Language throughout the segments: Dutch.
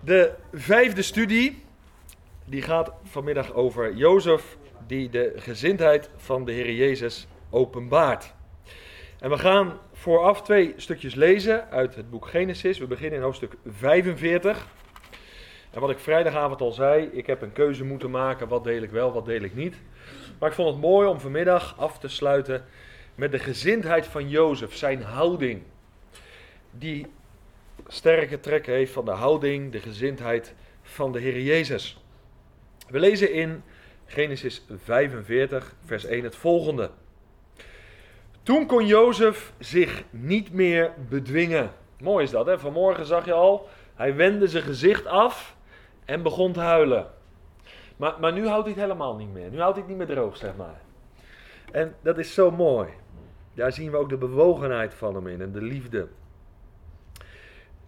De vijfde studie, die gaat vanmiddag over Jozef, die de gezindheid van de Heer Jezus openbaart. En we gaan vooraf twee stukjes lezen uit het boek Genesis. We beginnen in hoofdstuk 45. En wat ik vrijdagavond al zei, ik heb een keuze moeten maken. Wat deel ik wel, wat deel ik niet. Maar ik vond het mooi om vanmiddag af te sluiten met de gezindheid van Jozef, zijn houding. Die sterke trekken heeft van de houding, de gezindheid van de Heer Jezus. We lezen in Genesis 45, vers 1 het volgende. Toen kon Jozef zich niet meer bedwingen. Mooi is dat, hè? Vanmorgen zag je al, hij wendde zijn gezicht af en begon te huilen. Maar, maar nu houdt hij het helemaal niet meer. Nu houdt hij het niet meer droog, zeg maar. En dat is zo mooi. Daar zien we ook de bewogenheid van hem in en de liefde.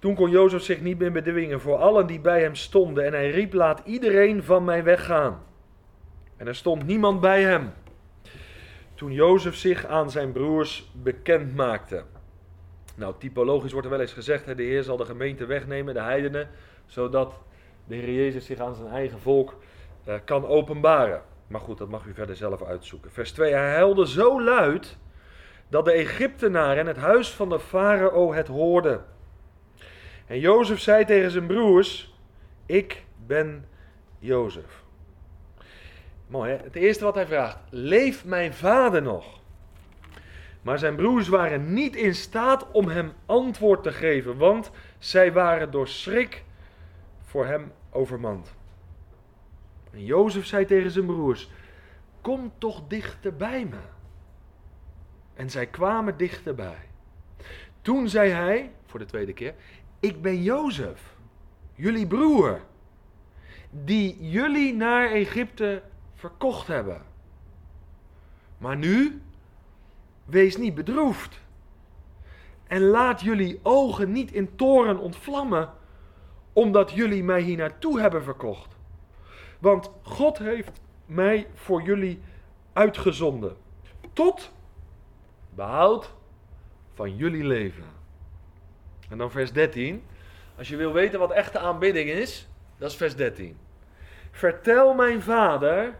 Toen kon Jozef zich niet meer bedwingen voor allen die bij hem stonden. En hij riep: Laat iedereen van mij weggaan. En er stond niemand bij hem. Toen Jozef zich aan zijn broers bekend maakte. Nou, typologisch wordt er wel eens gezegd: hè, de Heer zal de gemeente wegnemen, de heidenen, zodat de Heer Jezus zich aan zijn eigen volk uh, kan openbaren. Maar goed, dat mag u verder zelf uitzoeken. Vers 2: Hij huilde zo luid dat de Egyptenaren en het huis van de farao het hoorden. En Jozef zei tegen zijn broers: Ik ben Jozef. Mooi? Het eerste wat hij vraagt: Leeft mijn vader nog? Maar zijn broers waren niet in staat om hem antwoord te geven, want zij waren door schrik voor hem overmand. En Jozef zei tegen zijn broers: Kom toch dichter bij me. En zij kwamen dichterbij. Toen zei hij, voor de tweede keer: Ik ben Jozef, jullie broer, die jullie naar Egypte verkocht hebben. Maar nu, wees niet bedroefd. En laat jullie ogen niet in toren ontvlammen, omdat jullie mij hier naartoe hebben verkocht. Want God heeft mij voor jullie uitgezonden. Tot behoud van jullie leven. En dan vers 13. Als je wil weten wat echte aanbidding is, dat is vers 13. Vertel mijn vader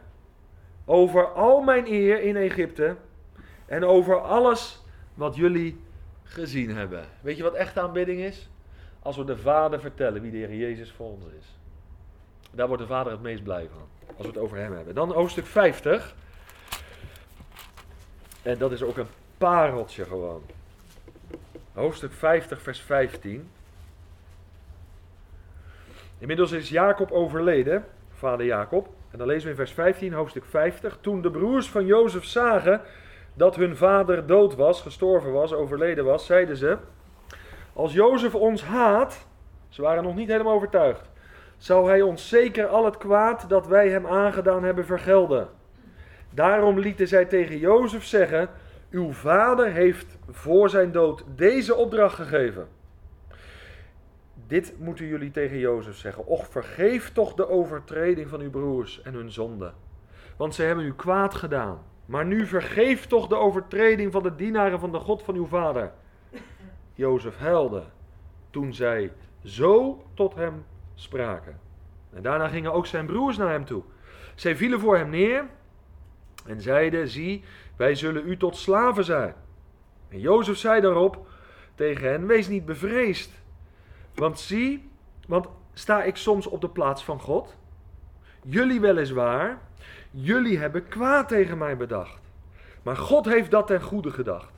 over al mijn eer in Egypte en over alles wat jullie gezien hebben. Weet je wat echte aanbidding is? Als we de Vader vertellen wie de Heer Jezus voor ons is. Daar wordt de Vader het meest blij van. Als we het over Hem hebben. Dan hoofdstuk 50. En dat is ook een pareltje gewoon. Hoofdstuk 50, vers 15. Inmiddels is Jacob overleden, vader Jacob. En dan lezen we in vers 15, hoofdstuk 50. Toen de broers van Jozef zagen dat hun vader dood was, gestorven was, overleden was, zeiden ze: Als Jozef ons haat, ze waren nog niet helemaal overtuigd, zou hij ons zeker al het kwaad dat wij hem aangedaan hebben vergelden. Daarom lieten zij tegen Jozef zeggen: Uw vader heeft voor zijn dood deze opdracht gegeven. Dit moeten jullie tegen Jozef zeggen. Och, vergeef toch de overtreding van uw broers en hun zonde. Want ze hebben u kwaad gedaan. Maar nu vergeef toch de overtreding van de dienaren van de God van uw vader. Jozef huilde toen zij zo tot hem spraken. En daarna gingen ook zijn broers naar hem toe. Zij vielen voor hem neer en zeiden: Zie, wij zullen u tot slaven zijn. En Jozef zei daarop tegen hen: Wees niet bevreesd. Want zie, want sta ik soms op de plaats van God? Jullie weliswaar, jullie hebben kwaad tegen mij bedacht. Maar God heeft dat ten goede gedacht.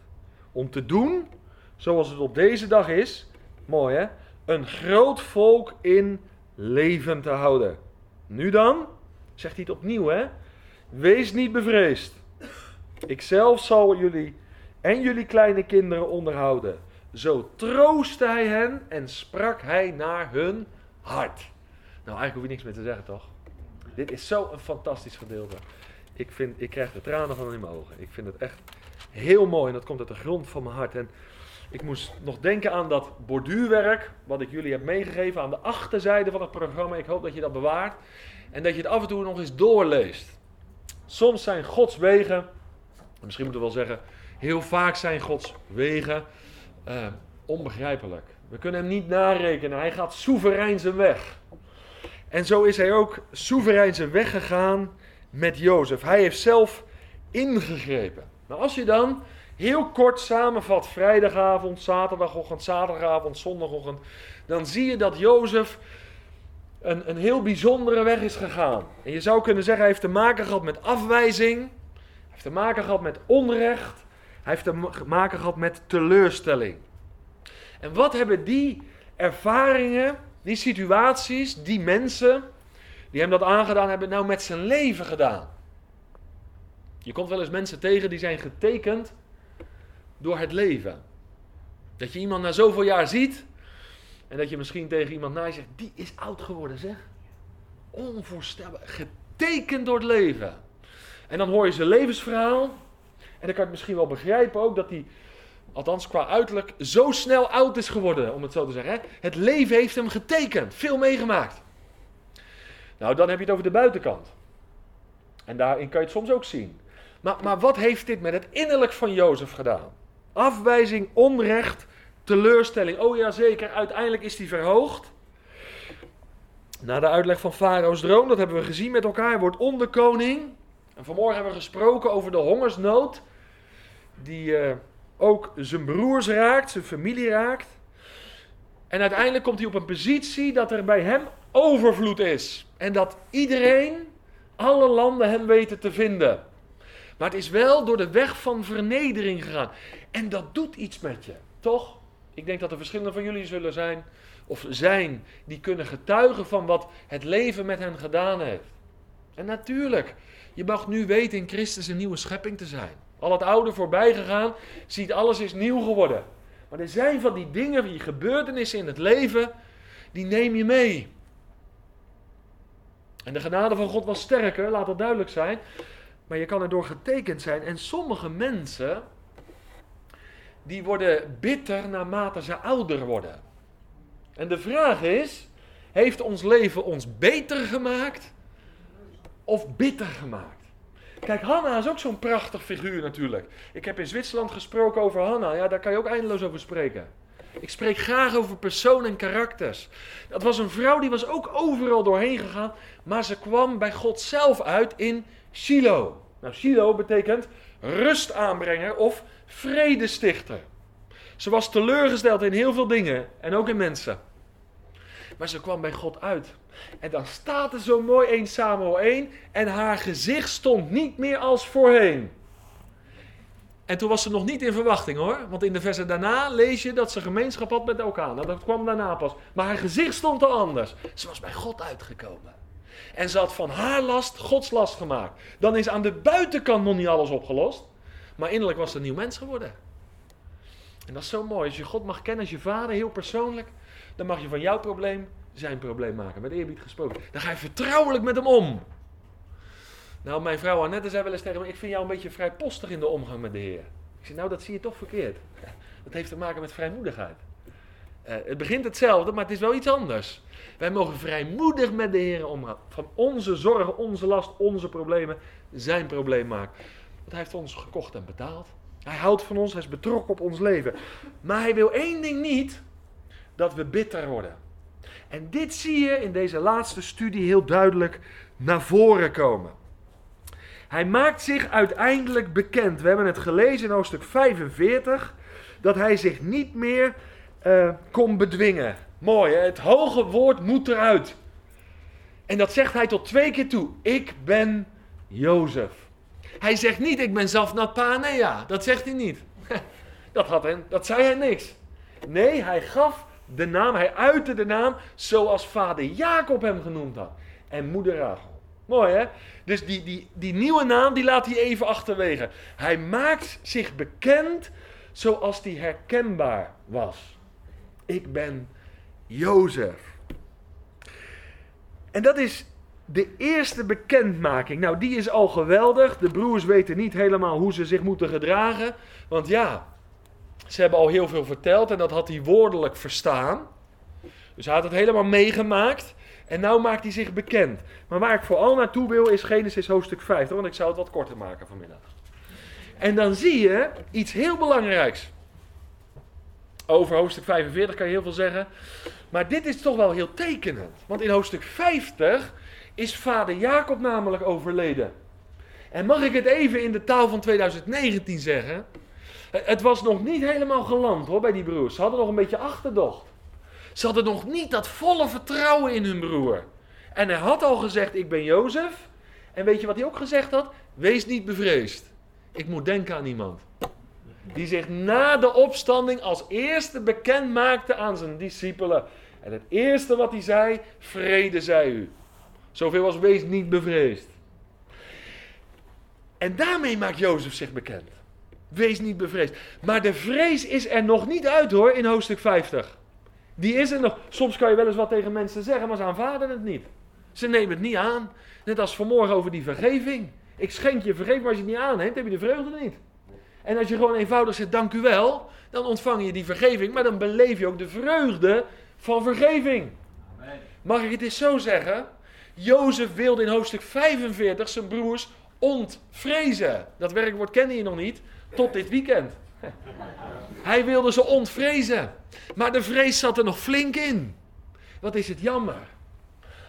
Om te doen zoals het op deze dag is, mooi hè, een groot volk in leven te houden. Nu dan, zegt hij het opnieuw hè, wees niet bevreesd. Ikzelf zal jullie en jullie kleine kinderen onderhouden. Zo troostte hij hen en sprak hij naar hun hart. Nou, eigenlijk hoef je niks meer te zeggen, toch? Dit is zo een fantastisch gedeelte. Ik, vind, ik krijg de tranen van in mijn ogen. Ik vind het echt heel mooi en dat komt uit de grond van mijn hart. En ik moest nog denken aan dat borduurwerk wat ik jullie heb meegegeven aan de achterzijde van het programma. Ik hoop dat je dat bewaart en dat je het af en toe nog eens doorleest. Soms zijn Gods wegen, misschien moeten we wel zeggen, heel vaak zijn Gods wegen uh, onbegrijpelijk. We kunnen hem niet narekenen. Hij gaat soeverein zijn weg. En zo is hij ook soeverein zijn weg gegaan met Jozef. Hij heeft zelf ingegrepen. Maar als je dan heel kort samenvat, vrijdagavond, zaterdagochtend, zaterdagavond, zondagochtend, dan zie je dat Jozef een, een heel bijzondere weg is gegaan. En je zou kunnen zeggen, hij heeft te maken gehad met afwijzing, hij heeft te maken gehad met onrecht, hij heeft te maken gehad met teleurstelling. En wat hebben die ervaringen, die situaties, die mensen die hem dat aangedaan hebben, nou met zijn leven gedaan? Je komt wel eens mensen tegen die zijn getekend door het leven. Dat je iemand na zoveel jaar ziet en dat je misschien tegen iemand naast zegt, die is oud geworden zeg. Onvoorstelbaar, getekend door het leven. En dan hoor je zijn levensverhaal en dan kan je misschien wel begrijpen ook dat hij, althans qua uiterlijk, zo snel oud is geworden, om het zo te zeggen. Het leven heeft hem getekend, veel meegemaakt. Nou, dan heb je het over de buitenkant. En daarin kan je het soms ook zien. Maar, maar wat heeft dit met het innerlijk van Jozef gedaan? Afwijzing, onrecht, teleurstelling. Oh ja, zeker, uiteindelijk is hij verhoogd. Na de uitleg van Farao's droom, dat hebben we gezien met elkaar. Wordt onderkoning. En vanmorgen hebben we gesproken over de hongersnood. Die uh, ook zijn broers raakt, zijn familie raakt. En uiteindelijk komt hij op een positie dat er bij hem overvloed is. En dat iedereen, alle landen hem weten te vinden. Maar het is wel door de weg van vernedering gegaan. En dat doet iets met je, toch? Ik denk dat er verschillende van jullie zullen zijn, of zijn, die kunnen getuigen van wat het leven met hen gedaan heeft. En natuurlijk, je mag nu weten in Christus een nieuwe schepping te zijn. Al het oude voorbij gegaan, ziet alles is nieuw geworden. Maar er zijn van die dingen, die gebeurtenissen in het leven, die neem je mee. En de genade van God was sterker, laat dat duidelijk zijn. Maar je kan erdoor getekend zijn. En sommige mensen, die worden bitter naarmate ze ouder worden. En de vraag is, heeft ons leven ons beter gemaakt of bitter gemaakt? Kijk, Hanna is ook zo'n prachtig figuur natuurlijk. Ik heb in Zwitserland gesproken over Hanna. Ja, daar kan je ook eindeloos over spreken. Ik spreek graag over personen en karakters. Dat was een vrouw die was ook overal doorheen gegaan, maar ze kwam bij God zelf uit in Shiloh. Nou, Shiloh betekent rustaanbrenger of vredestichter. Ze was teleurgesteld in heel veel dingen en ook in mensen. Maar ze kwam bij God uit. En dan staat er zo mooi 1 Samuel 1 en haar gezicht stond niet meer als voorheen. En toen was ze nog niet in verwachting hoor. Want in de versen daarna lees je dat ze gemeenschap had met elkaar. Nou, dat kwam daarna pas. Maar haar gezicht stond er anders. Ze was bij God uitgekomen. En ze had van haar last Gods last gemaakt. Dan is aan de buitenkant nog niet alles opgelost. Maar innerlijk was ze een nieuw mens geworden. En dat is zo mooi. Als je God mag kennen als je vader, heel persoonlijk. Dan mag je van jouw probleem zijn probleem maken. Met eerbied gesproken. Dan ga je vertrouwelijk met hem om. Nou, mijn vrouw Annette zei wel eens tegen me: Ik vind jou een beetje vrijpostig in de omgang met de Heer. Ik zei: Nou, dat zie je toch verkeerd. Dat heeft te maken met vrijmoedigheid. Uh, het begint hetzelfde, maar het is wel iets anders. Wij mogen vrijmoedig met de Heer omgaan. Van onze zorgen, onze last, onze problemen zijn probleem maken. Want hij heeft ons gekocht en betaald. Hij houdt van ons, hij is betrokken op ons leven. Maar hij wil één ding niet: dat we bitter worden. En dit zie je in deze laatste studie heel duidelijk naar voren komen. Hij maakt zich uiteindelijk bekend. We hebben het gelezen in hoofdstuk 45 dat hij zich niet meer uh, kon bedwingen. Mooi, hè? het hoge woord moet eruit. En dat zegt hij tot twee keer toe. Ik ben Jozef. Hij zegt niet, ik ben Zafnat Panea. Dat zegt hij niet. Dat, had hij, dat zei hij niks. Nee, hij gaf de naam, hij uitte de naam zoals vader Jacob hem genoemd had. En moeder Rachel. Mooi hè? Dus die, die, die nieuwe naam, die laat hij even achterwege. Hij maakt zich bekend zoals die herkenbaar was. Ik ben Jozef. En dat is de eerste bekendmaking. Nou, die is al geweldig. De broers weten niet helemaal hoe ze zich moeten gedragen. Want ja, ze hebben al heel veel verteld en dat had hij woordelijk verstaan. Dus hij had het helemaal meegemaakt. En nou maakt hij zich bekend. Maar waar ik vooral naartoe wil is Genesis hoofdstuk 50, want ik zou het wat korter maken vanmiddag. En dan zie je iets heel belangrijks. Over hoofdstuk 45 kan je heel veel zeggen. Maar dit is toch wel heel tekenend. Want in hoofdstuk 50 is vader Jacob namelijk overleden. En mag ik het even in de taal van 2019 zeggen? Het was nog niet helemaal geland hoor bij die broers. Ze hadden nog een beetje achterdocht. Ze hadden nog niet dat volle vertrouwen in hun broer. En hij had al gezegd: Ik ben Jozef. En weet je wat hij ook gezegd had? Wees niet bevreesd. Ik moet denken aan iemand. Die zich na de opstanding als eerste bekend maakte aan zijn discipelen. En het eerste wat hij zei: Vrede zij u. Zoveel als wees niet bevreesd. En daarmee maakt Jozef zich bekend. Wees niet bevreesd. Maar de vrees is er nog niet uit hoor in hoofdstuk 50. Die is er nog. Soms kan je wel eens wat tegen mensen zeggen, maar ze aanvaarden het niet. Ze nemen het niet aan. Net als vanmorgen over die vergeving. Ik schenk je vergeving, maar als je het niet aanneemt, heb je de vreugde niet. En als je gewoon eenvoudig zegt dank u wel, dan ontvang je die vergeving, maar dan beleef je ook de vreugde van vergeving. Mag ik het eens zo zeggen? Jozef wilde in hoofdstuk 45 zijn broers ontvrezen. Dat werkwoord kende je nog niet, tot dit weekend. Hij wilde ze ontvrezen. Maar de vrees zat er nog flink in. Wat is het jammer.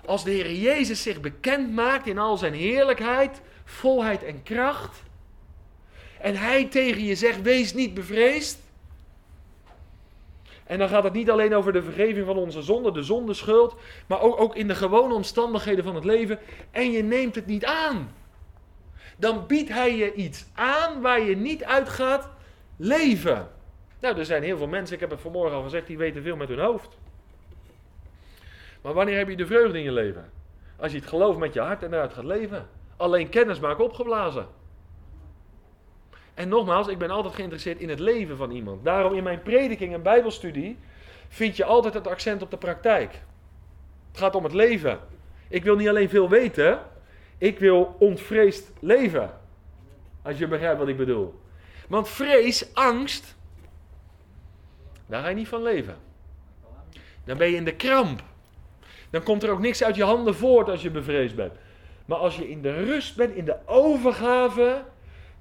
Als de Heer Jezus zich bekend maakt in al zijn heerlijkheid, volheid en kracht. En hij tegen je zegt: wees niet bevreesd. En dan gaat het niet alleen over de vergeving van onze zonde, de zondeschuld, maar ook, ook in de gewone omstandigheden van het leven. En je neemt het niet aan. Dan biedt hij je iets aan waar je niet uit gaat leven. Nou, er zijn heel veel mensen, ik heb het vanmorgen al gezegd, die weten veel met hun hoofd. Maar wanneer heb je de vreugde in je leven? Als je het geloof met je hart en eruit gaat leven. Alleen kennis maakt opgeblazen. En nogmaals, ik ben altijd geïnteresseerd in het leven van iemand. Daarom in mijn prediking en bijbelstudie vind je altijd het accent op de praktijk. Het gaat om het leven. Ik wil niet alleen veel weten, ik wil ontvreesd leven. Als je begrijpt wat ik bedoel. Want vrees, angst, daar ga je niet van leven. Dan ben je in de kramp. Dan komt er ook niks uit je handen voort als je bevreesd bent. Maar als je in de rust bent, in de overgave,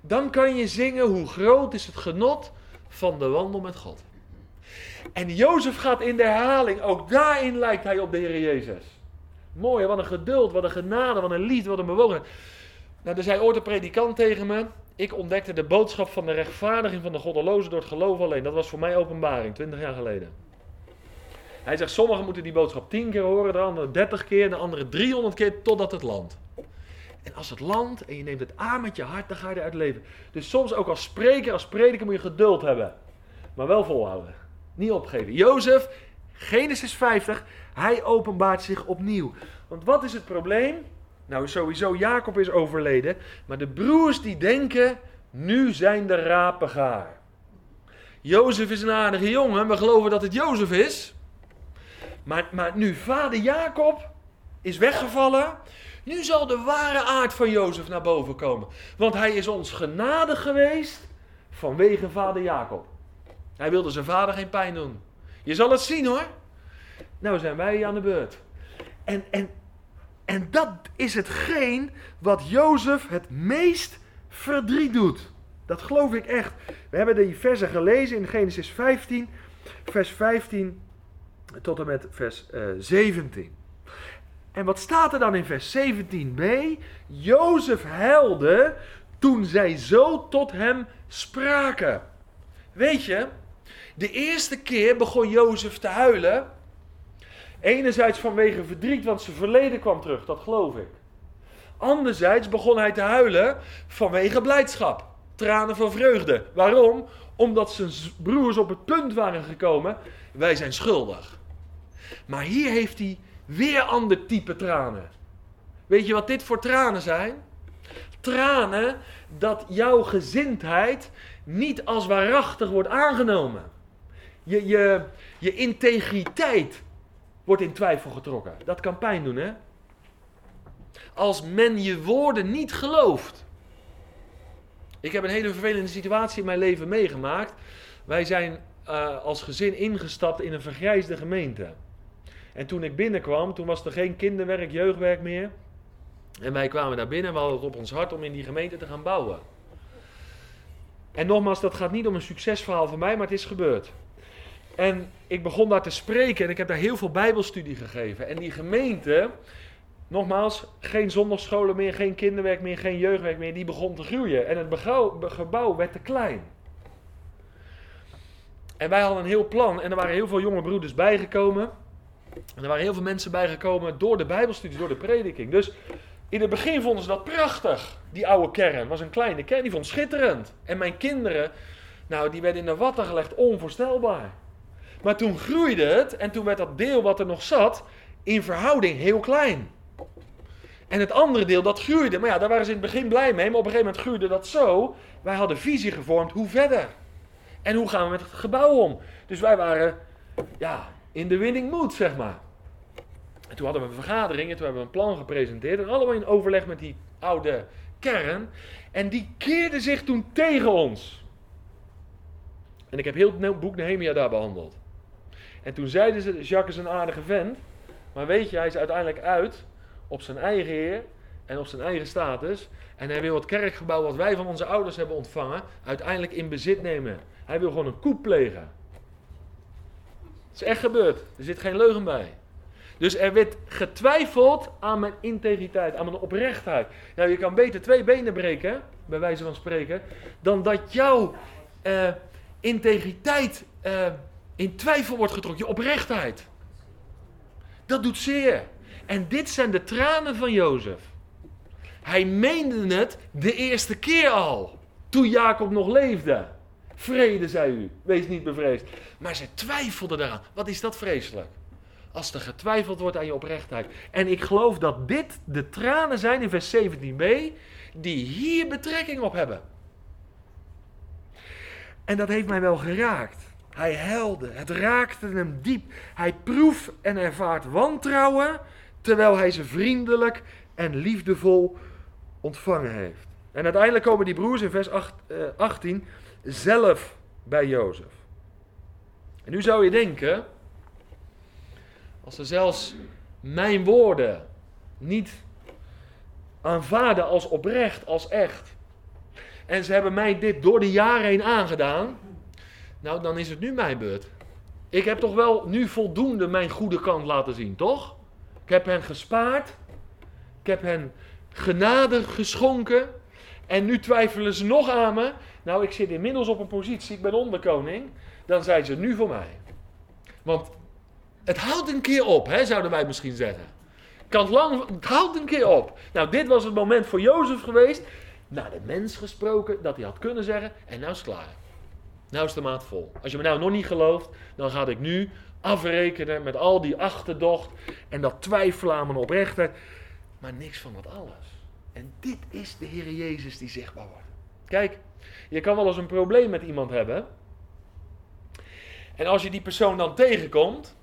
dan kan je zingen hoe groot is het genot van de wandel met God. En Jozef gaat in de herhaling, ook daarin lijkt hij op de Heer Jezus. Mooi, wat een geduld, wat een genade, wat een liefde, wat een bewogenheid. Nou, er zei ooit een predikant tegen me, ik ontdekte de boodschap van de rechtvaardiging van de goddelozen door het geloof alleen. Dat was voor mij openbaring, 20 jaar geleden. Hij zegt, sommigen moeten die boodschap 10 keer horen, de anderen 30 keer, de anderen 300 keer, totdat het land. En als het land en je neemt het aan met je hart, dan ga je eruit leven. Dus soms ook als spreker, als prediker moet je geduld hebben. Maar wel volhouden. Niet opgeven. Jozef, Genesis 50, hij openbaart zich opnieuw. Want wat is het probleem? Nou, sowieso, Jacob is overleden. Maar de broers die denken, nu zijn de rapen gaar. Jozef is een aardige jongen, we geloven dat het Jozef is. Maar, maar nu vader Jacob is weggevallen, nu zal de ware aard van Jozef naar boven komen. Want hij is ons genadig geweest vanwege vader Jacob. Hij wilde zijn vader geen pijn doen. Je zal het zien hoor. Nou zijn wij aan de beurt. En, en, en dat is hetgeen wat Jozef het meest verdriet doet. Dat geloof ik echt. We hebben die versen gelezen in Genesis 15, vers 15 tot en met vers uh, eh, 17. En wat staat er dan in vers 17b? Jozef huilde toen zij zo tot hem spraken. Weet je, de eerste keer begon Jozef te huilen. Enerzijds vanwege verdriet, want zijn verleden kwam terug, dat geloof ik. Anderzijds begon hij te huilen vanwege blijdschap. Tranen van vreugde. Waarom? Omdat zijn broers op het punt waren gekomen: wij zijn schuldig. Maar hier heeft hij weer ander type tranen. Weet je wat dit voor tranen zijn? Tranen dat jouw gezindheid niet als waarachtig wordt aangenomen. Je, je, je integriteit wordt in twijfel getrokken. Dat kan pijn doen, hè? Als men je woorden niet gelooft. Ik heb een hele vervelende situatie in mijn leven meegemaakt. Wij zijn uh, als gezin ingestapt in een vergrijsde gemeente. En toen ik binnenkwam, toen was er geen kinderwerk, jeugdwerk meer. En wij kwamen daar binnen en we hadden het op ons hart om in die gemeente te gaan bouwen. En nogmaals, dat gaat niet om een succesverhaal van mij, maar het is gebeurd. En ik begon daar te spreken en ik heb daar heel veel bijbelstudie gegeven. En die gemeente, nogmaals, geen zondagscholen meer, geen kinderwerk meer, geen jeugdwerk meer, die begon te groeien. En het gebouw werd te klein. En wij hadden een heel plan en er waren heel veel jonge broeders bijgekomen. En er waren heel veel mensen bijgekomen door de bijbelstudie, door de prediking. Dus in het begin vonden ze dat prachtig, die oude kern. Het was een kleine kern, die vond schitterend. En mijn kinderen, nou, die werden in de watten gelegd, onvoorstelbaar. Maar toen groeide het en toen werd dat deel wat er nog zat, in verhouding heel klein. En het andere deel, dat groeide. Maar ja, daar waren ze in het begin blij mee. Maar op een gegeven moment groeide dat zo. Wij hadden visie gevormd, hoe verder? En hoe gaan we met het gebouw om? Dus wij waren, ja, in de winning mood, zeg maar. En toen hadden we een vergadering en toen hebben we een plan gepresenteerd. En allemaal in overleg met die oude kern. En die keerde zich toen tegen ons. En ik heb heel het boek Nehemia daar behandeld. En toen zeiden ze, Jacques is een aardige vent. Maar weet je, hij is uiteindelijk uit op zijn eigen heer en op zijn eigen status. En hij wil het kerkgebouw wat wij van onze ouders hebben ontvangen, uiteindelijk in bezit nemen. Hij wil gewoon een koep plegen. Het is echt gebeurd. Er zit geen leugen bij. Dus er werd getwijfeld aan mijn integriteit, aan mijn oprechtheid. Nou, je kan beter twee benen breken, bij wijze van spreken, dan dat jouw uh, integriteit uh, in twijfel wordt getrokken, je oprechtheid. Dat doet zeer. En dit zijn de tranen van Jozef. Hij meende het de eerste keer al, toen Jacob nog leefde. Vrede, zei u, wees niet bevreesd. Maar ze twijfelden daaraan. Wat is dat vreselijk? Als er getwijfeld wordt aan je oprechtheid. En ik geloof dat dit de tranen zijn in vers 17b, die hier betrekking op hebben. En dat heeft mij wel geraakt. Hij huilde, het raakte hem diep. Hij proeft en ervaart wantrouwen, terwijl hij ze vriendelijk en liefdevol ontvangen heeft. En uiteindelijk komen die broers in vers 8, 18 eh, zelf bij Jozef. En nu zou je denken, als ze zelfs mijn woorden niet aanvaarden als oprecht, als echt, en ze hebben mij dit door de jaren heen aangedaan, nou, dan is het nu mijn beurt. Ik heb toch wel nu voldoende mijn goede kant laten zien, toch? Ik heb hen gespaard. Ik heb hen genade geschonken. En nu twijfelen ze nog aan me. Nou, ik zit inmiddels op een positie, ik ben onderkoning. Dan zijn ze nu voor mij. Want het houdt een keer op, hè, zouden wij misschien zeggen. Kan lang, het houdt een keer op. Nou, dit was het moment voor Jozef geweest. Naar de mens gesproken, dat hij had kunnen zeggen. En nou is het klaar. Nou is de maat vol. Als je me nou nog niet gelooft, dan ga ik nu afrekenen met al die achterdocht en dat twijfelen aan mijn oprechtheid. Maar niks van dat alles. En dit is de Heer Jezus die zichtbaar wordt. Kijk, je kan wel eens een probleem met iemand hebben. En als je die persoon dan tegenkomt,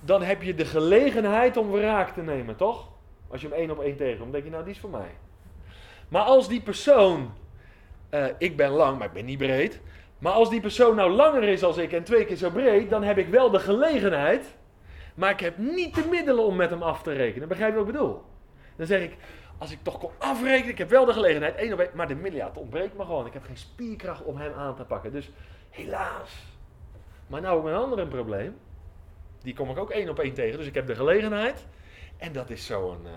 dan heb je de gelegenheid om wraak te nemen, toch? Als je hem één op één tegenkomt, denk je, nou, die is voor mij. Maar als die persoon, uh, ik ben lang, maar ik ben niet breed. Maar als die persoon nou langer is als ik en twee keer zo breed, dan heb ik wel de gelegenheid, maar ik heb niet de middelen om met hem af te rekenen. Begrijp je wat ik bedoel? Dan zeg ik, als ik toch kon afrekenen, ik heb wel de gelegenheid, één op één, maar de het ontbreekt me gewoon. Ik heb geen spierkracht om hem aan te pakken. Dus helaas. Maar nou heb ik een ander probleem. Die kom ik ook één op één tegen, dus ik heb de gelegenheid. En dat is zo'n uh,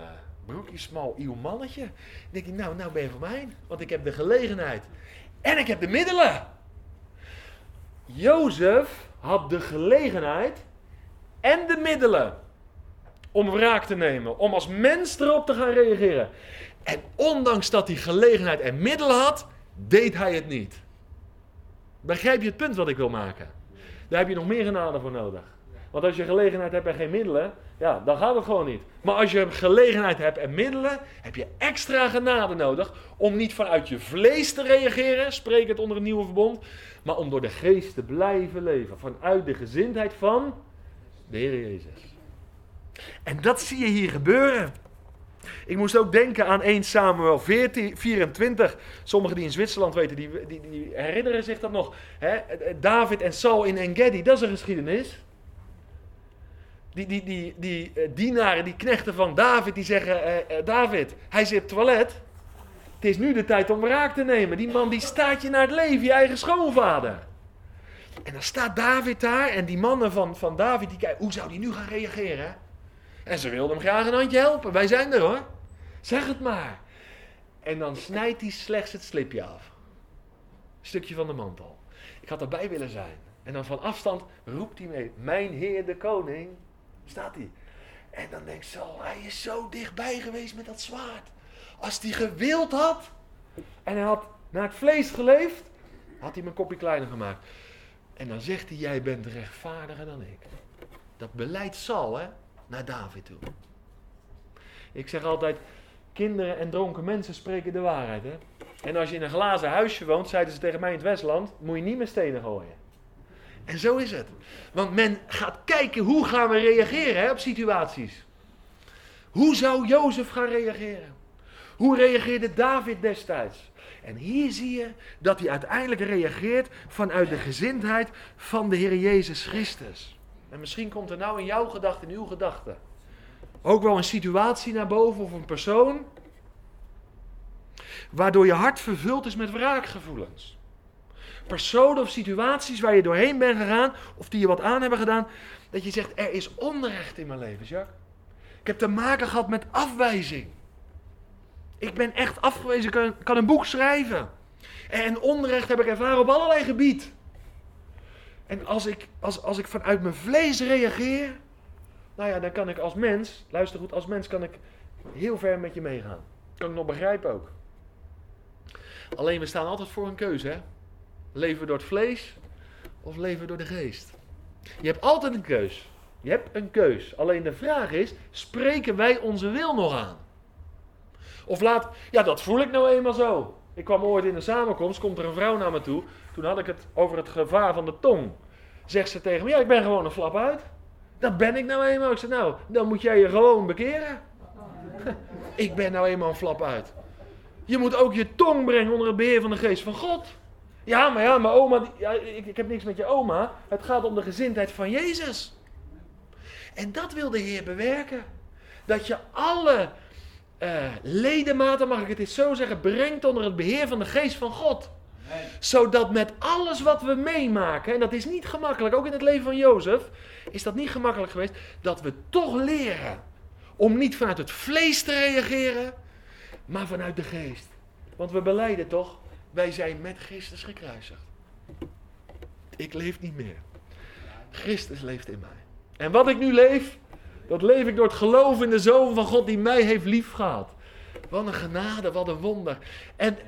broekje smal ieuw mannetje. Dan denk ik, nou, nou ben je voor mij. Want ik heb de gelegenheid. En ik heb de middelen. Jozef had de gelegenheid en de middelen om wraak te nemen, om als mens erop te gaan reageren. En ondanks dat hij gelegenheid en middelen had, deed hij het niet. Begrijp je het punt wat ik wil maken? Daar heb je nog meer genade voor nodig. Want als je gelegenheid hebt en geen middelen, ja, dan gaat het gewoon niet. Maar als je gelegenheid hebt en middelen, heb je extra genade nodig om niet vanuit je vlees te reageren, spreek het onder een nieuwe verbond, maar om door de geest te blijven leven. Vanuit de gezindheid van de Heer Jezus. En dat zie je hier gebeuren. Ik moest ook denken aan 1 Samuel 14, 24. Sommigen die in Zwitserland weten, die, die, die herinneren zich dat nog. David en Saul in Engedi, dat is een geschiedenis. Die, die, die, die uh, dienaren, die knechten van David, die zeggen: uh, uh, David, hij zit op toilet. Het is nu de tijd om wraak te nemen. Die man die staat je naar het leven, je eigen schoonvader. En dan staat David daar en die mannen van, van David, die kijken, hoe zou die nu gaan reageren? En ze wilden hem graag een handje helpen. Wij zijn er hoor. Zeg het maar. En dan snijdt hij slechts het slipje af. Stukje van de mantel. Ik had erbij willen zijn. En dan van afstand roept hij mee: Mijn Heer de Koning. Staat hij. En dan denk ik zo: Hij is zo dichtbij geweest met dat zwaard. Als hij gewild had. En hij had naar het vlees geleefd. Had hij mijn kopje kleiner gemaakt. En dan zegt hij: Jij bent rechtvaardiger dan ik. Dat beleid zal, hè, naar David toe. Ik zeg altijd: Kinderen en dronken mensen spreken de waarheid. Hè? En als je in een glazen huisje woont, zeiden ze tegen mij in het Westland, moet je niet met stenen gooien. En zo is het. Want men gaat kijken hoe gaan we reageren hè, op situaties. Hoe zou Jozef gaan reageren? Hoe reageerde David destijds? En hier zie je dat hij uiteindelijk reageert vanuit de gezindheid van de Heer Jezus Christus. En misschien komt er nou in jouw gedachte, in uw gedachte, ook wel een situatie naar boven of een persoon. Waardoor je hart vervuld is met wraakgevoelens. Personen of situaties waar je doorheen bent gegaan of die je wat aan hebben gedaan. Dat je zegt, er is onrecht in mijn leven, Jacques. Ik heb te maken gehad met afwijzing. Ik ben echt afgewezen, ik kan, kan een boek schrijven. En onrecht heb ik ervaren op allerlei gebied. En als ik, als, als ik vanuit mijn vlees reageer, nou ja, dan kan ik als mens, luister goed, als mens kan ik heel ver met je meegaan. Kan ik nog begrijpen ook. Alleen we staan altijd voor een keuze, hè? Leven we door het vlees of leven we door de geest? Je hebt altijd een keus. Je hebt een keus. Alleen de vraag is, spreken wij onze wil nog aan? Of laat, ja dat voel ik nou eenmaal zo. Ik kwam ooit in een samenkomst, komt er een vrouw naar me toe. Toen had ik het over het gevaar van de tong. Zegt ze tegen me, ja ik ben gewoon een flap uit. Dat ben ik nou eenmaal. Ik zeg, nou, dan moet jij je gewoon bekeren. ik ben nou eenmaal een flap uit. Je moet ook je tong brengen onder het beheer van de geest van God. Ja, maar ja, mijn oma, ja, ik, ik heb niks met je oma. Het gaat om de gezindheid van Jezus. En dat wil de Heer bewerken. Dat je alle uh, ledematen, mag ik het eens zo zeggen, brengt onder het beheer van de geest van God. Zodat met alles wat we meemaken, en dat is niet gemakkelijk, ook in het leven van Jozef, is dat niet gemakkelijk geweest, dat we toch leren om niet vanuit het vlees te reageren, maar vanuit de geest. Want we beleiden toch, wij zijn met Christus gekruisigd. Ik leef niet meer. Christus leeft in mij. En wat ik nu leef, dat leef ik door het geloof in de Zoon van God die mij heeft liefgehad. Wat een genade, wat een wonder. En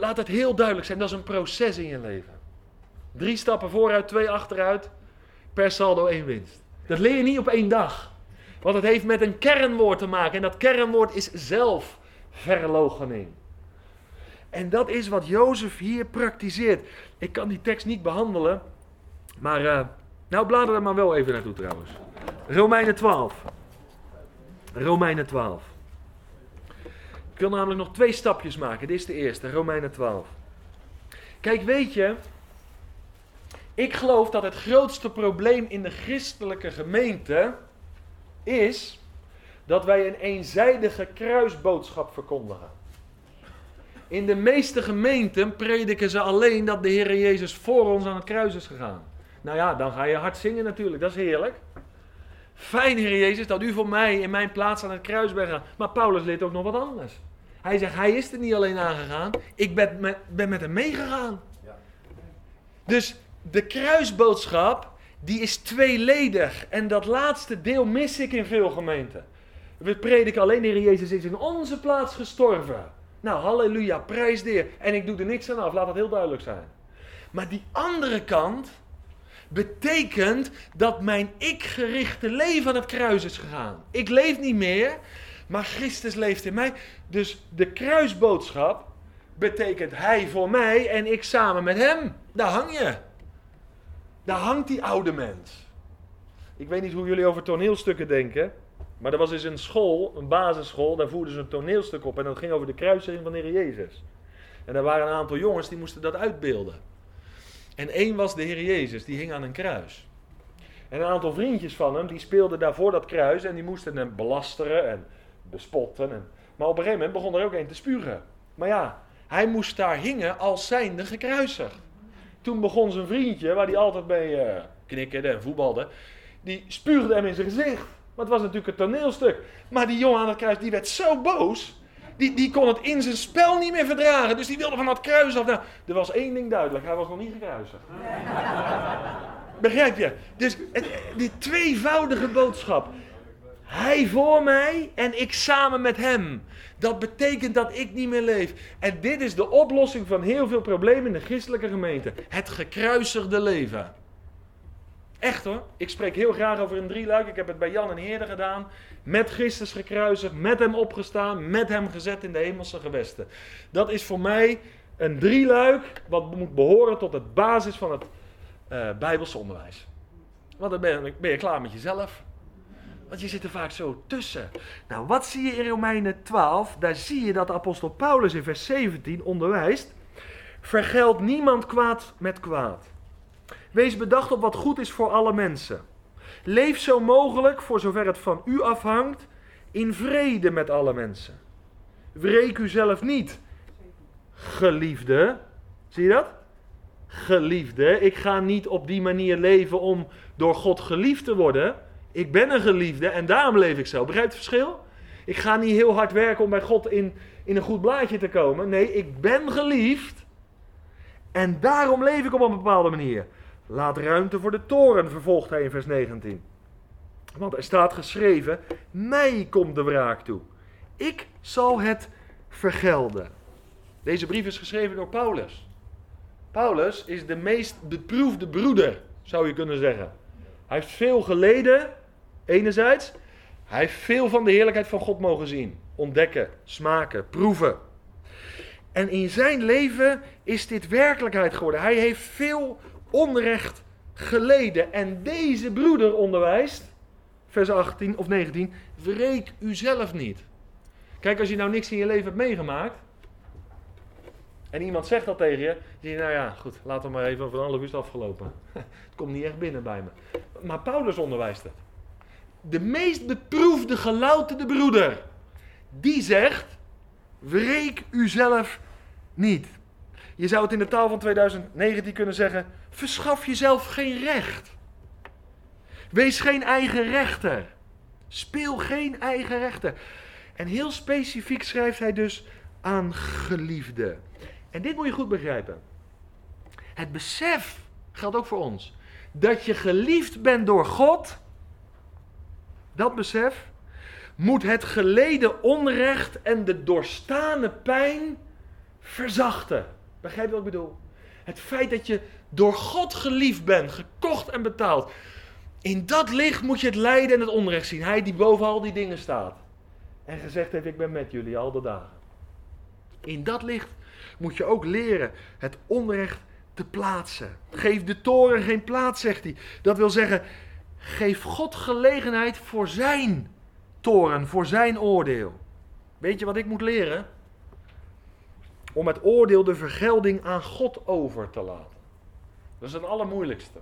laat het heel duidelijk zijn, dat is een proces in je leven. Drie stappen vooruit, twee achteruit, per saldo één winst. Dat leer je niet op één dag. Want het heeft met een kernwoord te maken. En dat kernwoord is zelfverloochening. En dat is wat Jozef hier praktiseert. Ik kan die tekst niet behandelen. Maar, uh, nou blader er maar wel even naartoe trouwens. Romeinen 12. Romeinen 12. Ik wil namelijk nog twee stapjes maken. Dit is de eerste, Romeinen 12. Kijk, weet je, ik geloof dat het grootste probleem in de christelijke gemeente is dat wij een eenzijdige kruisboodschap verkondigen. In de meeste gemeenten prediken ze alleen dat de Heer Jezus voor ons aan het kruis is gegaan. Nou ja, dan ga je hard zingen natuurlijk, dat is heerlijk. Fijn, Heer Jezus, dat u voor mij in mijn plaats aan het kruis bent gegaan. Maar Paulus leert ook nog wat anders. Hij zegt, hij is er niet alleen aangegaan, ik ben met, ben met hem meegegaan. Dus de kruisboodschap, die is tweeledig. En dat laatste deel mis ik in veel gemeenten. We prediken alleen, de Heer Jezus is in onze plaats gestorven. Nou, halleluja, prijs de Heer. En ik doe er niks aan af, laat dat heel duidelijk zijn. Maar die andere kant betekent dat mijn ik-gerichte leven aan het kruis is gegaan. Ik leef niet meer, maar Christus leeft in mij. Dus de kruisboodschap betekent hij voor mij en ik samen met hem. Daar hang je. Daar hangt die oude mens. Ik weet niet hoe jullie over toneelstukken denken. Maar er was eens een school, een basisschool, daar voerden ze een toneelstuk op. En dat ging over de kruising van de Heer Jezus. En er waren een aantal jongens die moesten dat uitbeelden. En één was de Heer Jezus, die hing aan een kruis. En een aantal vriendjes van hem, die speelden daarvoor dat kruis en die moesten hem belasteren en bespotten. En, maar op een gegeven moment begon er ook een te spugen. Maar ja, hij moest daar hingen als zijnde gekruisigd. toen begon zijn vriendje, waar hij altijd mee uh, knikkerde en voetbalde, die spuugde hem in zijn gezicht. Want het was natuurlijk een toneelstuk. Maar die jongen aan het kruis, die werd zo boos. Die, die kon het in zijn spel niet meer verdragen. Dus die wilde van dat kruis af. Nou, er was één ding duidelijk. Hij was nog niet gekruisigd. Begrijp je? Dus die tweevoudige boodschap. Hij voor mij en ik samen met hem. Dat betekent dat ik niet meer leef. En dit is de oplossing van heel veel problemen in de christelijke gemeente. Het gekruisigde leven. Echt hoor. Ik spreek heel graag over een drieluik. Ik heb het bij Jan en Heerde gedaan. Met Christus gekruisigd, met hem opgestaan, met hem gezet in de hemelse gewesten. Dat is voor mij een drieluik wat moet behoren tot het basis van het uh, Bijbelse onderwijs. Want dan ben je, ben je klaar met jezelf. Want je zit er vaak zo tussen. Nou, wat zie je in Romeinen 12? Daar zie je dat apostel Paulus in vers 17 onderwijst. Vergeld niemand kwaad met kwaad. Wees bedacht op wat goed is voor alle mensen. Leef zo mogelijk, voor zover het van u afhangt, in vrede met alle mensen. Wreek u zelf niet, geliefde. Zie je dat? Geliefde. Ik ga niet op die manier leven om door God geliefd te worden. Ik ben een geliefde en daarom leef ik zo. Begrijpt het verschil? Ik ga niet heel hard werken om bij God in, in een goed blaadje te komen. Nee, ik ben geliefd. En daarom leef ik op een bepaalde manier. Laat ruimte voor de toren, vervolgt hij in vers 19. Want er staat geschreven: Mij komt de wraak toe. Ik zal het vergelden. Deze brief is geschreven door Paulus. Paulus is de meest beproefde broeder, zou je kunnen zeggen. Hij heeft veel geleden, enerzijds. Hij heeft veel van de heerlijkheid van God mogen zien, ontdekken, smaken, proeven. En in zijn leven is dit werkelijkheid geworden. Hij heeft veel onrecht geleden. En deze broeder onderwijst, vers 18 of 19, wreek u zelf niet. Kijk, als je nou niks in je leven hebt meegemaakt. En iemand zegt dat tegen je, dan zeg je, nou ja, goed, laat hem maar even, van een half afgelopen. Het komt niet echt binnen bij me. Maar Paulus onderwijst het. De meest beproefde, gelouterde broeder, die zegt, wreek zelf niet. Je zou het in de taal van 2019 kunnen zeggen: verschaf jezelf geen recht. Wees geen eigen rechter. Speel geen eigen rechter. En heel specifiek schrijft hij dus aan geliefde. En dit moet je goed begrijpen. Het besef geldt ook voor ons. Dat je geliefd bent door God. Dat besef moet het geleden onrecht en de doorstane pijn verzachten. Begrijp je wat ik bedoel? Het feit dat je door God geliefd bent, gekocht en betaald. In dat licht moet je het lijden en het onrecht zien. Hij die boven al die dingen staat. En gezegd heeft, ik ben met jullie al de dagen. In dat licht moet je ook leren het onrecht te plaatsen. Geef de toren geen plaats, zegt hij. Dat wil zeggen, geef God gelegenheid voor zijn toren, voor zijn oordeel. Weet je wat ik moet leren? om het oordeel de vergelding aan God over te laten. Dat is het allermoeilijkste.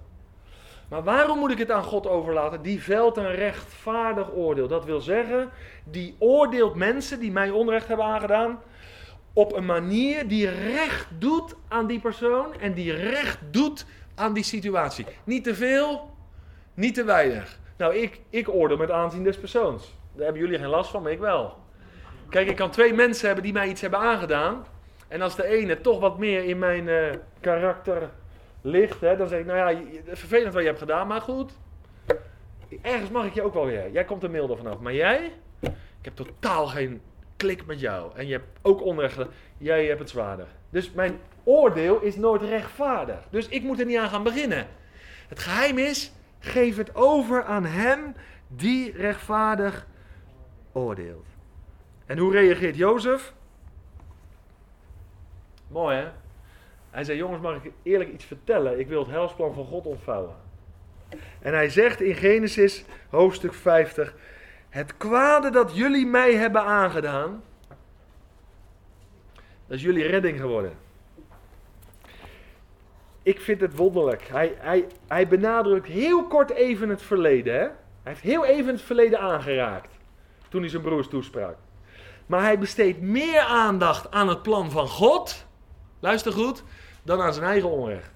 Maar waarom moet ik het aan God overlaten? Die velt een rechtvaardig oordeel. Dat wil zeggen, die oordeelt mensen die mij onrecht hebben aangedaan op een manier die recht doet aan die persoon en die recht doet aan die situatie. Niet te veel, niet te weinig. Nou, ik, ik oordeel met aanzien des persoons. Daar hebben jullie geen last van, maar ik wel. Kijk, ik kan twee mensen hebben die mij iets hebben aangedaan. En als de ene toch wat meer in mijn uh, karakter ligt, hè, dan zeg ik, nou ja, vervelend wat je hebt gedaan, maar goed. Ergens mag ik je ook wel weer. Jij komt er milder vanaf. Maar jij, ik heb totaal geen klik met jou. En je hebt ook onrecht. Jij hebt het zwaarder. Dus mijn oordeel is nooit rechtvaardig. Dus ik moet er niet aan gaan beginnen. Het geheim is, geef het over aan hem die rechtvaardig oordeelt. En hoe reageert Jozef? Mooi hè? Hij zei, jongens, mag ik eerlijk iets vertellen? Ik wil het helsplan van God ontvouwen. En hij zegt in Genesis hoofdstuk 50, het kwade dat jullie mij hebben aangedaan, dat is jullie redding geworden. Ik vind het wonderlijk. Hij, hij, hij benadrukt heel kort even het verleden. Hè? Hij heeft heel even het verleden aangeraakt. Toen hij zijn broers toesprak. Maar hij besteedt meer aandacht aan het plan van God Luister goed, dan aan zijn eigen onrecht.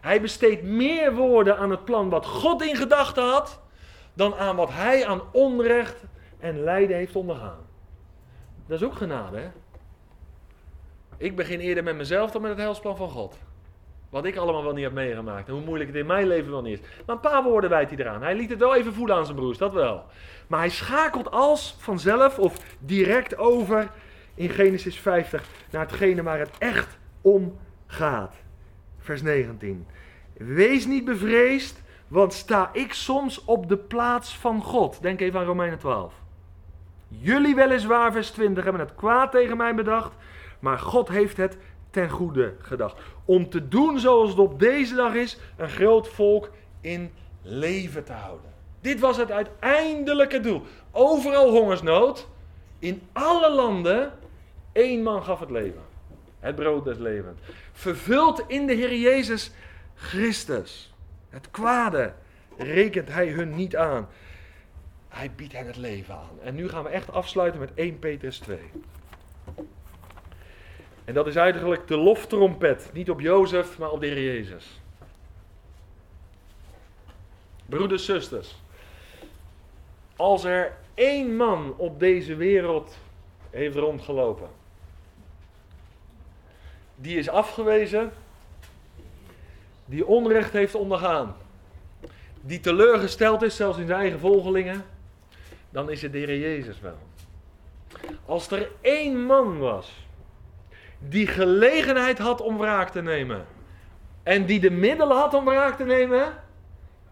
Hij besteedt meer woorden aan het plan wat God in gedachten had, dan aan wat hij aan onrecht en lijden heeft ondergaan. Dat is ook genade, hè? Ik begin eerder met mezelf dan met het helsplan van God. Wat ik allemaal wel niet heb meegemaakt. En hoe moeilijk het in mijn leven wel niet is. Maar een paar woorden wijt hij eraan. Hij liet het wel even voelen aan zijn broers, dat wel. Maar hij schakelt als vanzelf of direct over in Genesis 50 naar hetgene waar het echt om gaat. Vers 19. Wees niet bevreesd, want sta ik soms op de plaats van God. Denk even aan Romeinen 12. Jullie weliswaar, vers 20, hebben het kwaad tegen mij bedacht, maar God heeft het ten goede gedacht. Om te doen zoals het op deze dag is, een groot volk in leven te houden. Dit was het uiteindelijke doel. Overal hongersnood, in alle landen, één man gaf het leven. Het brood des levens. Vervuld in de Heer Jezus Christus. Het kwade rekent hij hun niet aan. Hij biedt hen het leven aan. En nu gaan we echt afsluiten met 1 Petrus 2. En dat is eigenlijk de loftrompet. Niet op Jozef, maar op de Heer Jezus. Broeders, zusters. Als er één man op deze wereld heeft rondgelopen. Die is afgewezen. Die onrecht heeft ondergaan. Die teleurgesteld is, zelfs in zijn eigen volgelingen. Dan is het de Heer Jezus wel. Als er één man was die gelegenheid had om wraak te nemen. En die de middelen had om wraak te nemen,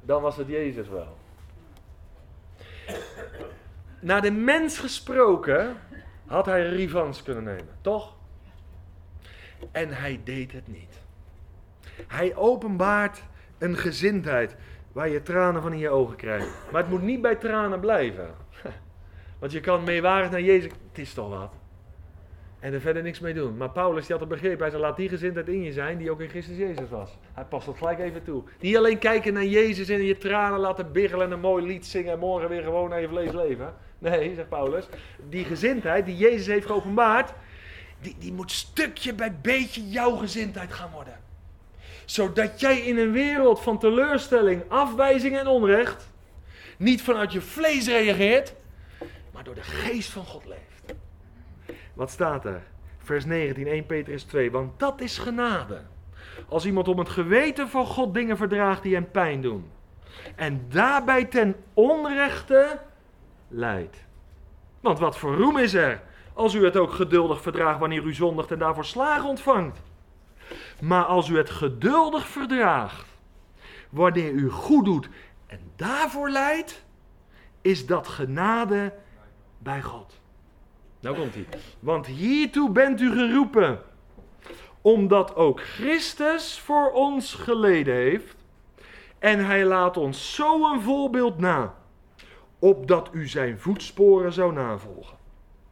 dan was het Jezus wel. Naar de mens gesproken had hij revanche kunnen nemen, toch? En hij deed het niet. Hij openbaart een gezindheid waar je tranen van in je ogen krijgt. Maar het moet niet bij tranen blijven. Want je kan meewarig naar Jezus. Het is toch wat. En er verder niks mee doen. Maar Paulus die had het begrepen. Hij zei, laat die gezindheid in je zijn die ook in Christus Jezus was. Hij past dat gelijk even toe. Niet alleen kijken naar Jezus en je tranen laten biggelen en een mooi lied zingen en morgen weer gewoon naar je vlees leven. Nee, zegt Paulus. Die gezindheid die Jezus heeft geopenbaard, die, die moet stukje bij beetje jouw gezindheid gaan worden. Zodat jij in een wereld van teleurstelling, afwijzing en onrecht niet vanuit je vlees reageert, maar door de geest van God leeft. Wat staat er? Vers 19, 1 Petrus 2. Want dat is genade. Als iemand om het geweten van God dingen verdraagt die hem pijn doen. En daarbij ten onrechte leidt. Want wat voor roem is er als u het ook geduldig verdraagt wanneer u zondigt en daarvoor slagen ontvangt. Maar als u het geduldig verdraagt wanneer u goed doet en daarvoor leidt, is dat genade bij God. Nou komt hij. Want hiertoe bent u geroepen, omdat ook Christus voor ons geleden heeft. En hij laat ons zo een voorbeeld na, opdat u zijn voetsporen zou navolgen.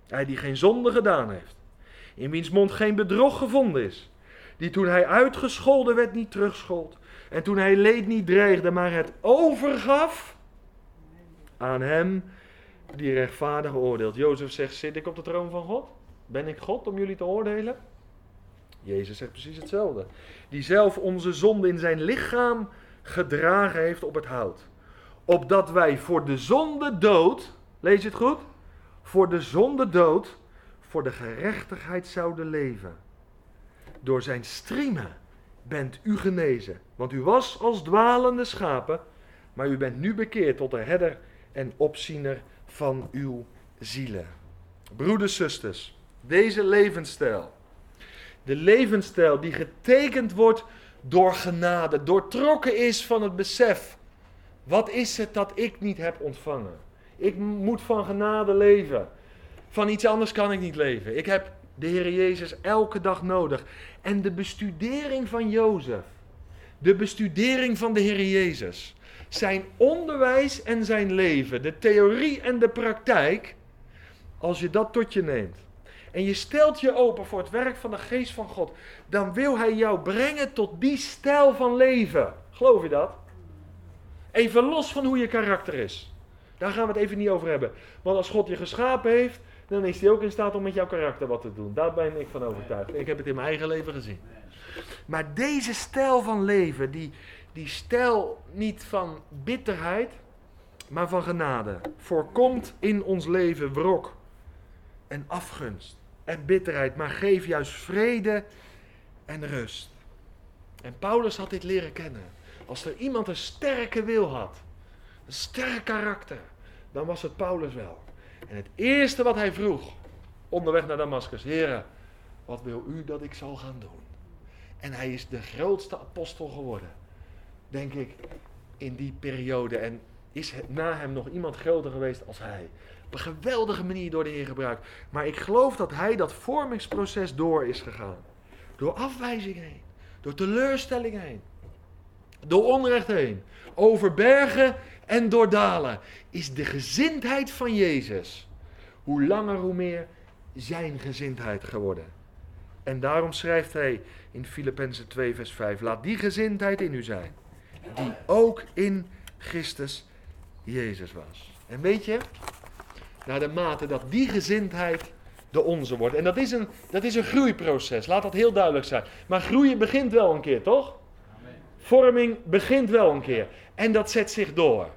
Hij die geen zonde gedaan heeft, in wiens mond geen bedrog gevonden is, die toen hij uitgescholden werd niet terugschold, en toen hij leed niet dreigde, maar het overgaf aan hem die rechtvaardig oordeelt. Jozef zegt, zit ik op de troon van God? Ben ik God om jullie te oordelen? Jezus zegt precies hetzelfde. Die zelf onze zonde in zijn lichaam gedragen heeft op het hout. Opdat wij voor de zonde dood, lees je het goed? Voor de zonde dood, voor de gerechtigheid zouden leven. Door zijn striemen bent u genezen. Want u was als dwalende schapen, maar u bent nu bekeerd tot de herder en opziener van uw zielen. Broeders, zusters, deze levensstijl, de levensstijl die getekend wordt door genade, doortrokken is van het besef, wat is het dat ik niet heb ontvangen? Ik moet van genade leven. Van iets anders kan ik niet leven. Ik heb de Heer Jezus elke dag nodig. En de bestudering van Jozef, de bestudering van de Heer Jezus, zijn onderwijs en zijn leven, de theorie en de praktijk, als je dat tot je neemt en je stelt je open voor het werk van de geest van God, dan wil hij jou brengen tot die stijl van leven. Geloof je dat? Even los van hoe je karakter is. Daar gaan we het even niet over hebben. Want als God je geschapen heeft, dan is hij ook in staat om met jouw karakter wat te doen. Daar ben ik van overtuigd. Ik heb het in mijn eigen leven gezien. Maar deze stijl van leven, die, die stijl niet van bitterheid, maar van genade, voorkomt in ons leven wrok en afgunst en bitterheid, maar geef juist vrede en rust. En Paulus had dit leren kennen. Als er iemand een sterke wil had, een sterk karakter, dan was het Paulus wel. En het eerste wat hij vroeg onderweg naar Damascus, heren, wat wil u dat ik zal gaan doen? En hij is de grootste apostel geworden, denk ik, in die periode. En is na hem nog iemand groter geweest als hij. Op een geweldige manier door de Heer gebruikt. Maar ik geloof dat hij dat vormingsproces door is gegaan. Door afwijzing heen. Door teleurstelling heen. Door onrecht heen. Over bergen en door dalen. Is de gezindheid van Jezus. Hoe langer hoe meer zijn gezindheid geworden. En daarom schrijft hij in Filippenzen 2 vers 5. Laat die gezindheid in u zijn. Die ook in Christus Jezus was. En weet je, naar de mate dat die gezindheid de onze wordt. En dat is, een, dat is een groeiproces, laat dat heel duidelijk zijn. Maar groeien begint wel een keer, toch? Vorming begint wel een keer. En dat zet zich door.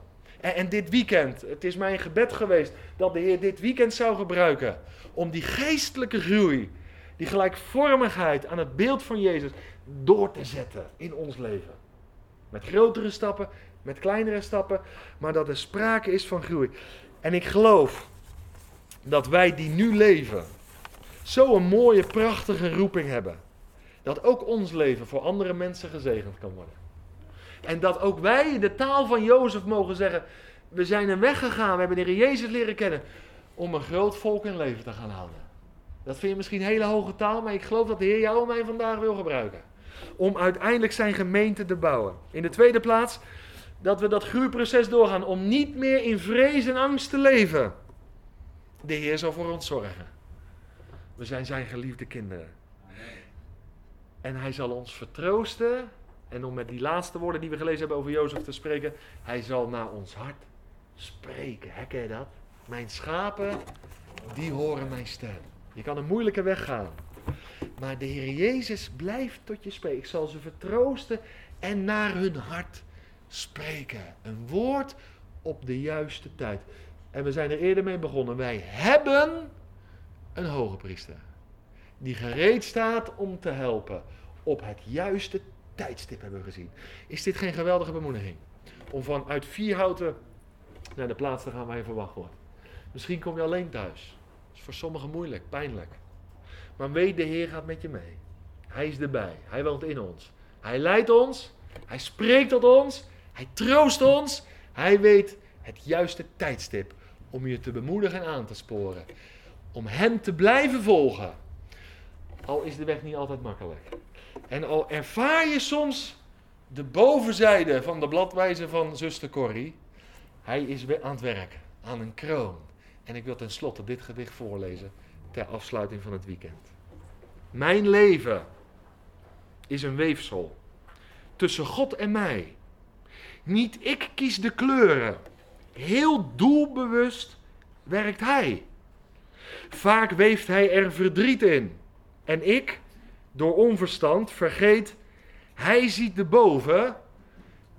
En, en, dit weekend, het is mijn gebed geweest dat de Heer dit weekend zou gebruiken om die geestelijke groei, die gelijkvormigheid aan het beeld van Jezus door te zetten in ons leven. Met grotere stappen, met kleinere stappen, maar dat er sprake is van groei. En ik geloof dat wij die nu leven, zo'n mooie, prachtige roeping hebben. Dat ook ons leven voor andere mensen gezegend kan worden. En dat ook wij de taal van Jozef mogen zeggen. We zijn een weg gegaan, we hebben de Heer Jezus leren kennen. Om een groot volk in leven te gaan houden. Dat vind je misschien hele hoge taal, maar ik geloof dat de Heer jou en mij vandaag wil gebruiken. Om uiteindelijk zijn gemeente te bouwen. In de tweede plaats, dat we dat groeiproces doorgaan om niet meer in vrees en angst te leven. De Heer zal voor ons zorgen. We zijn zijn geliefde kinderen. En hij zal ons vertroosten. En om met die laatste woorden die we gelezen hebben over Jozef te spreken. Hij zal naar ons hart spreken. Herken je dat? Mijn schapen, die horen mijn stem. Je kan een moeilijke weg gaan. Maar de Heer Jezus blijft tot je spreken. Ik zal ze vertroosten en naar hun hart spreken. Een woord op de juiste tijd. En we zijn er eerder mee begonnen. Wij hebben een hoge priester. Die gereed staat om te helpen. Op het juiste tijdstip hebben we gezien. Is dit geen geweldige bemoediging? Om vanuit Vierhouten naar de plaats te gaan waar je verwacht wordt. Misschien kom je alleen thuis. Dat is voor sommigen moeilijk, pijnlijk. Maar weet, de Heer gaat met je mee. Hij is erbij. Hij woont in ons. Hij leidt ons. Hij spreekt tot ons. Hij troost ons. Hij weet het juiste tijdstip om je te bemoedigen en aan te sporen. Om Hem te blijven volgen. Al is de weg niet altijd makkelijk. En al ervaar je soms de bovenzijde van de bladwijze van zuster Corrie. Hij is aan het werk, aan een kroon. En ik wil tenslotte dit gedicht voorlezen ter afsluiting van het weekend. Mijn leven is een weefsel tussen God en mij. Niet ik kies de kleuren. Heel doelbewust werkt Hij. Vaak weeft Hij er verdriet in. En ik, door onverstand, vergeet, Hij ziet de boven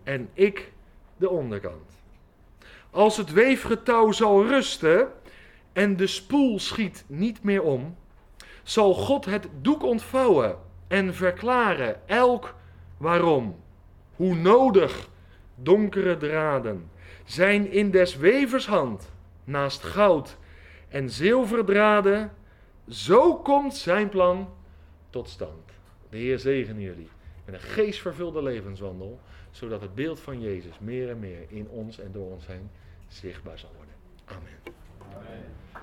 en ik de onderkant. Als het weefgetouw zal rusten en de spoel schiet niet meer om, zal God het doek ontvouwen en verklaren elk waarom. Hoe nodig donkere draden zijn in des wevers hand, naast goud en zilverdraden, zo komt zijn plan tot stand. De Heer zegen jullie met een geestvervulde levenswandel, zodat het beeld van Jezus meer en meer in ons en door ons heen zichtbaar zal worden. Amen. Amen.